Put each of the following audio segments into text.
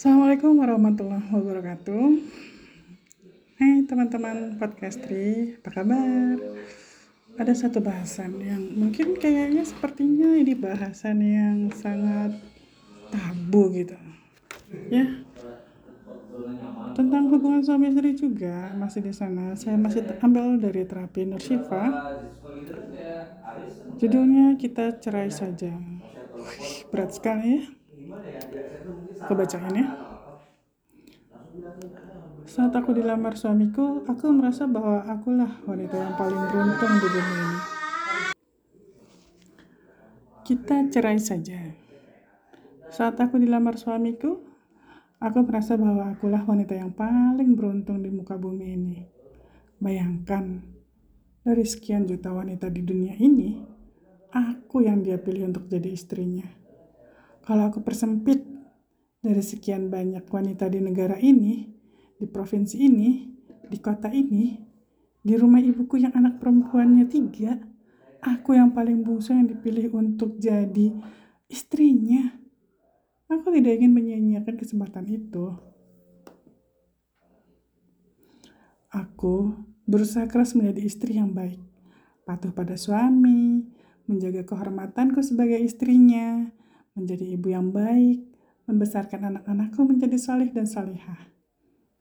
Assalamualaikum warahmatullahi wabarakatuh. Hai teman-teman podcastri, apa kabar? Ada satu bahasan yang mungkin kayaknya sepertinya ini bahasan yang sangat tabu gitu. Ya. Tentang hubungan suami istri juga masih di sana. Saya masih ambil dari terapi Nursifa. Judulnya kita cerai saja. Berat sekali ya kebacaannya saat aku dilamar suamiku aku merasa bahwa akulah wanita yang paling beruntung di dunia ini. Kita cerai saja. Saat aku dilamar suamiku aku merasa bahwa akulah wanita yang paling beruntung di muka bumi ini. Bayangkan dari sekian juta wanita di dunia ini aku yang dia pilih untuk jadi istrinya. Kalau aku persempit dari sekian banyak wanita di negara ini, di provinsi ini, di kota ini, di rumah ibuku yang anak perempuannya tiga, aku yang paling bungsu yang dipilih untuk jadi istrinya. Aku tidak ingin menyia-nyiakan kesempatan itu. Aku berusaha keras menjadi istri yang baik, patuh pada suami, menjaga kehormatanku sebagai istrinya, menjadi ibu yang baik, membesarkan anak-anakku menjadi salih dan salihah.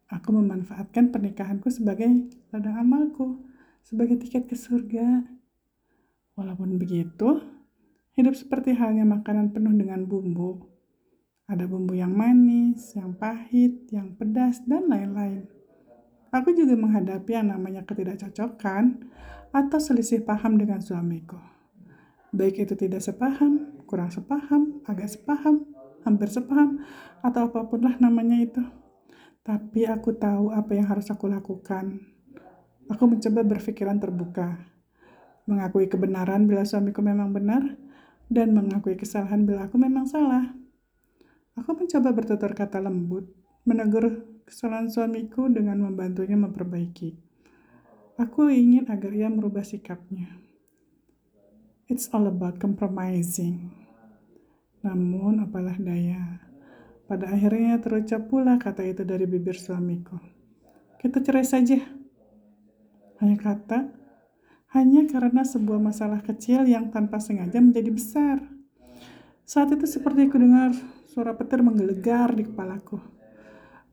Aku memanfaatkan pernikahanku sebagai ladang amalku, sebagai tiket ke surga. Walaupun begitu, hidup seperti halnya makanan penuh dengan bumbu. Ada bumbu yang manis, yang pahit, yang pedas, dan lain-lain. Aku juga menghadapi yang namanya ketidakcocokan atau selisih paham dengan suamiku. Baik itu tidak sepaham, kurang sepaham, agak sepaham, hampir sepaham, atau apa pun lah namanya itu. Tapi aku tahu apa yang harus aku lakukan. Aku mencoba berpikiran terbuka, mengakui kebenaran bila suamiku memang benar, dan mengakui kesalahan bila aku memang salah. Aku mencoba bertutur kata lembut, menegur kesalahan suamiku dengan membantunya memperbaiki. Aku ingin agar ia merubah sikapnya. It's all about compromising. Namun apalah daya. Pada akhirnya terucap pula kata itu dari bibir suamiku. Kita cerai saja. Hanya kata, hanya karena sebuah masalah kecil yang tanpa sengaja menjadi besar. Saat itu seperti aku dengar suara petir menggelegar di kepalaku.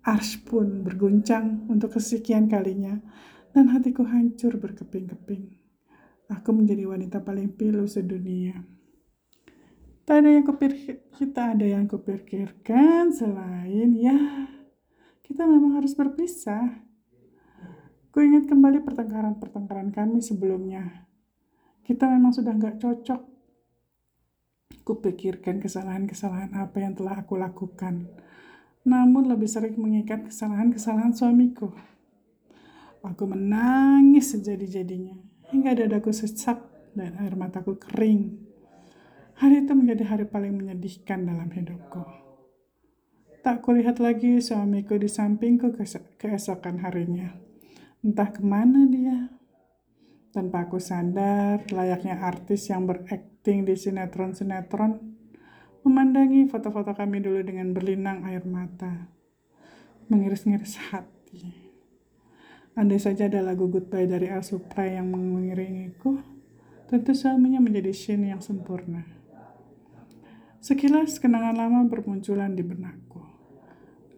Ars pun berguncang untuk kesekian kalinya, dan hatiku hancur berkeping-keping. Aku menjadi wanita paling pilu sedunia. Tak ada yang kupikir, kita ada yang kupikirkan selain ya kita memang harus berpisah. Ku ingat kembali pertengkaran-pertengkaran kami sebelumnya. Kita memang sudah nggak cocok. Kupikirkan kesalahan-kesalahan apa yang telah aku lakukan. Namun lebih sering mengikat kesalahan-kesalahan suamiku. Aku menangis sejadi-jadinya hingga dadaku sesak dan air mataku kering. Hari itu menjadi hari paling menyedihkan dalam hidupku. Tak kulihat lagi suamiku di sampingku keesokan harinya. Entah ke mana dia. Tanpa aku sadar, layaknya artis yang berakting di sinetron-sinetron, memandangi foto-foto kami dulu dengan berlinang air mata. Mengiris-ngiris hati. Andai saja ada lagu Goodbye dari El Supra yang mengiringiku, tentu suaminya menjadi Shin yang sempurna. Sekilas kenangan lama bermunculan di benakku.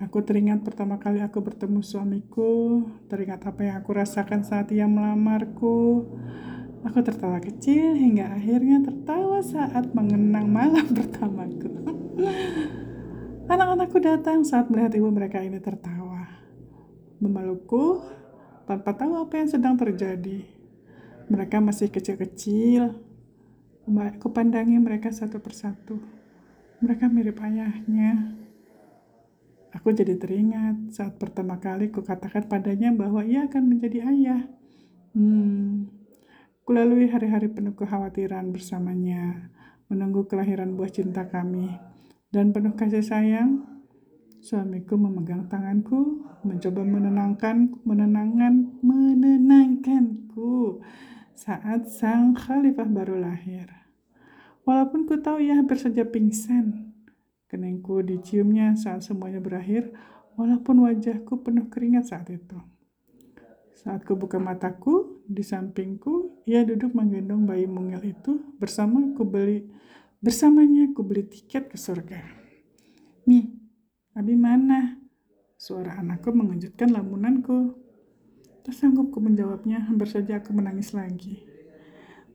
Aku teringat pertama kali aku bertemu suamiku, teringat apa yang aku rasakan saat ia melamarku. Aku tertawa kecil hingga akhirnya tertawa saat mengenang malam pertamaku. Anak-anakku datang saat melihat ibu mereka ini tertawa. Memelukku tanpa tahu apa yang sedang terjadi. Mereka masih kecil-kecil. Aku pandangi mereka satu persatu. Mereka mirip ayahnya. Aku jadi teringat saat pertama kali ku katakan padanya bahwa ia akan menjadi ayah. Hmm, kulalui hari-hari penuh kekhawatiran bersamanya, menunggu kelahiran buah cinta kami, dan penuh kasih sayang, suamiku memegang tanganku, mencoba menenangkan, menenangkan, menenangkanku saat sang khalifah baru lahir. Walaupun ku tahu ia hampir saja pingsan, Keningku diciumnya saat semuanya berakhir, walaupun wajahku penuh keringat saat itu. Saat buka mataku, di sampingku, ia duduk menggendong bayi mungil itu bersama ku beli bersamanya ku beli tiket ke surga. Mi, Abi mana? Suara anakku mengejutkan lamunanku. Tersanggup ku menjawabnya, hampir saja aku menangis lagi.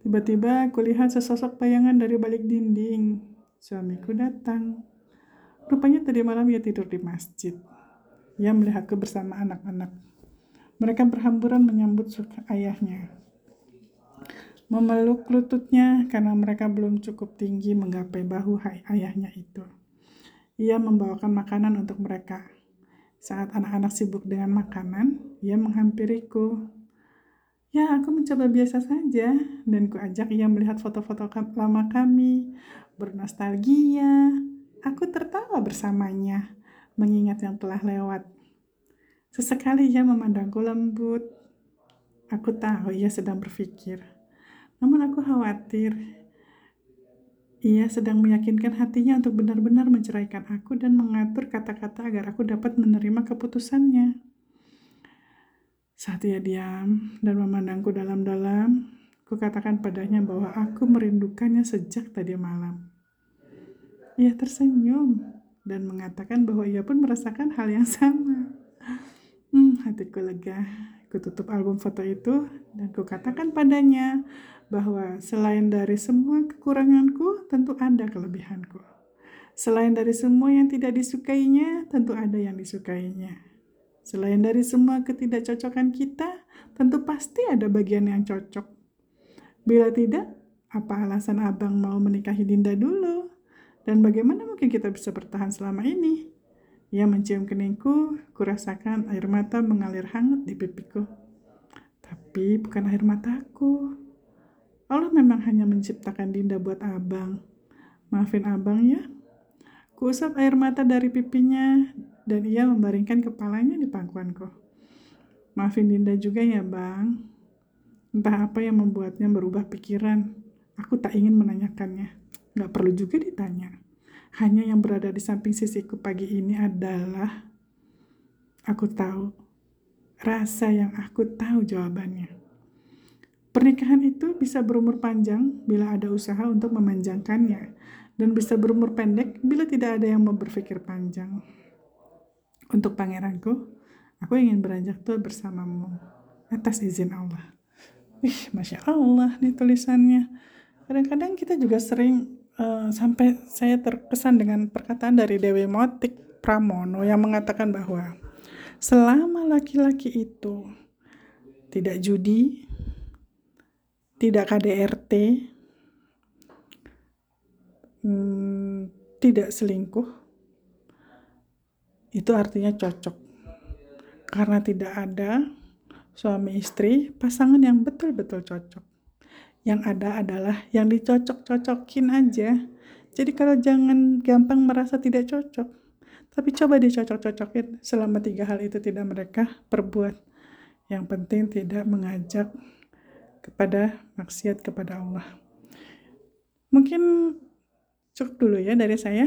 Tiba-tiba aku lihat sesosok bayangan dari balik dinding. Suamiku datang. Rupanya tadi malam ia tidur di masjid. Ia melihatku bersama anak-anak. Mereka berhamburan menyambut ayahnya. Memeluk lututnya karena mereka belum cukup tinggi menggapai bahu ayahnya itu. Ia membawakan makanan untuk mereka. Saat anak-anak sibuk dengan makanan, ia menghampiriku. Ya, aku mencoba biasa saja, dan kuajak ia melihat foto-foto lama kami, bernostalgia. Aku tertawa bersamanya, mengingat yang telah lewat. Sesekali ia memandangku lembut. Aku tahu ia sedang berpikir. Namun aku khawatir. Ia sedang meyakinkan hatinya untuk benar-benar menceraikan aku dan mengatur kata-kata agar aku dapat menerima keputusannya. Saat ia diam dan memandangku dalam-dalam, ku katakan padanya bahwa aku merindukannya sejak tadi malam. Ia tersenyum dan mengatakan bahwa ia pun merasakan hal yang sama. Hmm, hatiku lega. Ku tutup album foto itu dan ku katakan padanya bahwa selain dari semua kekuranganku, tentu ada kelebihanku. Selain dari semua yang tidak disukainya, tentu ada yang disukainya. Selain dari semua ketidakcocokan kita, tentu pasti ada bagian yang cocok. Bila tidak, apa alasan abang mau menikahi Dinda dulu? Dan bagaimana mungkin kita bisa bertahan selama ini? Ia mencium keningku, kurasakan air mata mengalir hangat di pipiku. Tapi bukan air mataku. Allah memang hanya menciptakan Dinda buat abang. Maafin abang ya. Kuusap air mata dari pipinya dan ia membaringkan kepalanya di pangkuanku. Maafin Dinda juga ya bang. Entah apa yang membuatnya berubah pikiran. Aku tak ingin menanyakannya. Gak perlu juga ditanya. Hanya yang berada di samping sisiku pagi ini adalah aku tahu rasa yang aku tahu jawabannya. Pernikahan itu bisa berumur panjang bila ada usaha untuk memanjangkannya dan bisa berumur pendek bila tidak ada yang mau berpikir panjang. Untuk pangeranku, aku ingin beranjak tua bersamamu atas izin Allah. Ih, masya Allah nih tulisannya. Kadang-kadang kita juga sering uh, sampai saya terkesan dengan perkataan dari Dewi Motik Pramono yang mengatakan bahwa selama laki-laki itu tidak judi, tidak KDRT, hmm, tidak selingkuh, itu artinya cocok. Karena tidak ada suami istri, pasangan yang betul-betul cocok yang ada adalah yang dicocok-cocokin aja. Jadi kalau jangan gampang merasa tidak cocok, tapi coba dicocok-cocokin selama tiga hal itu tidak mereka perbuat. Yang penting tidak mengajak kepada maksiat kepada Allah. Mungkin cukup dulu ya dari saya.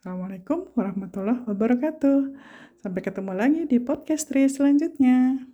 Assalamualaikum warahmatullahi wabarakatuh. Sampai ketemu lagi di podcast selanjutnya.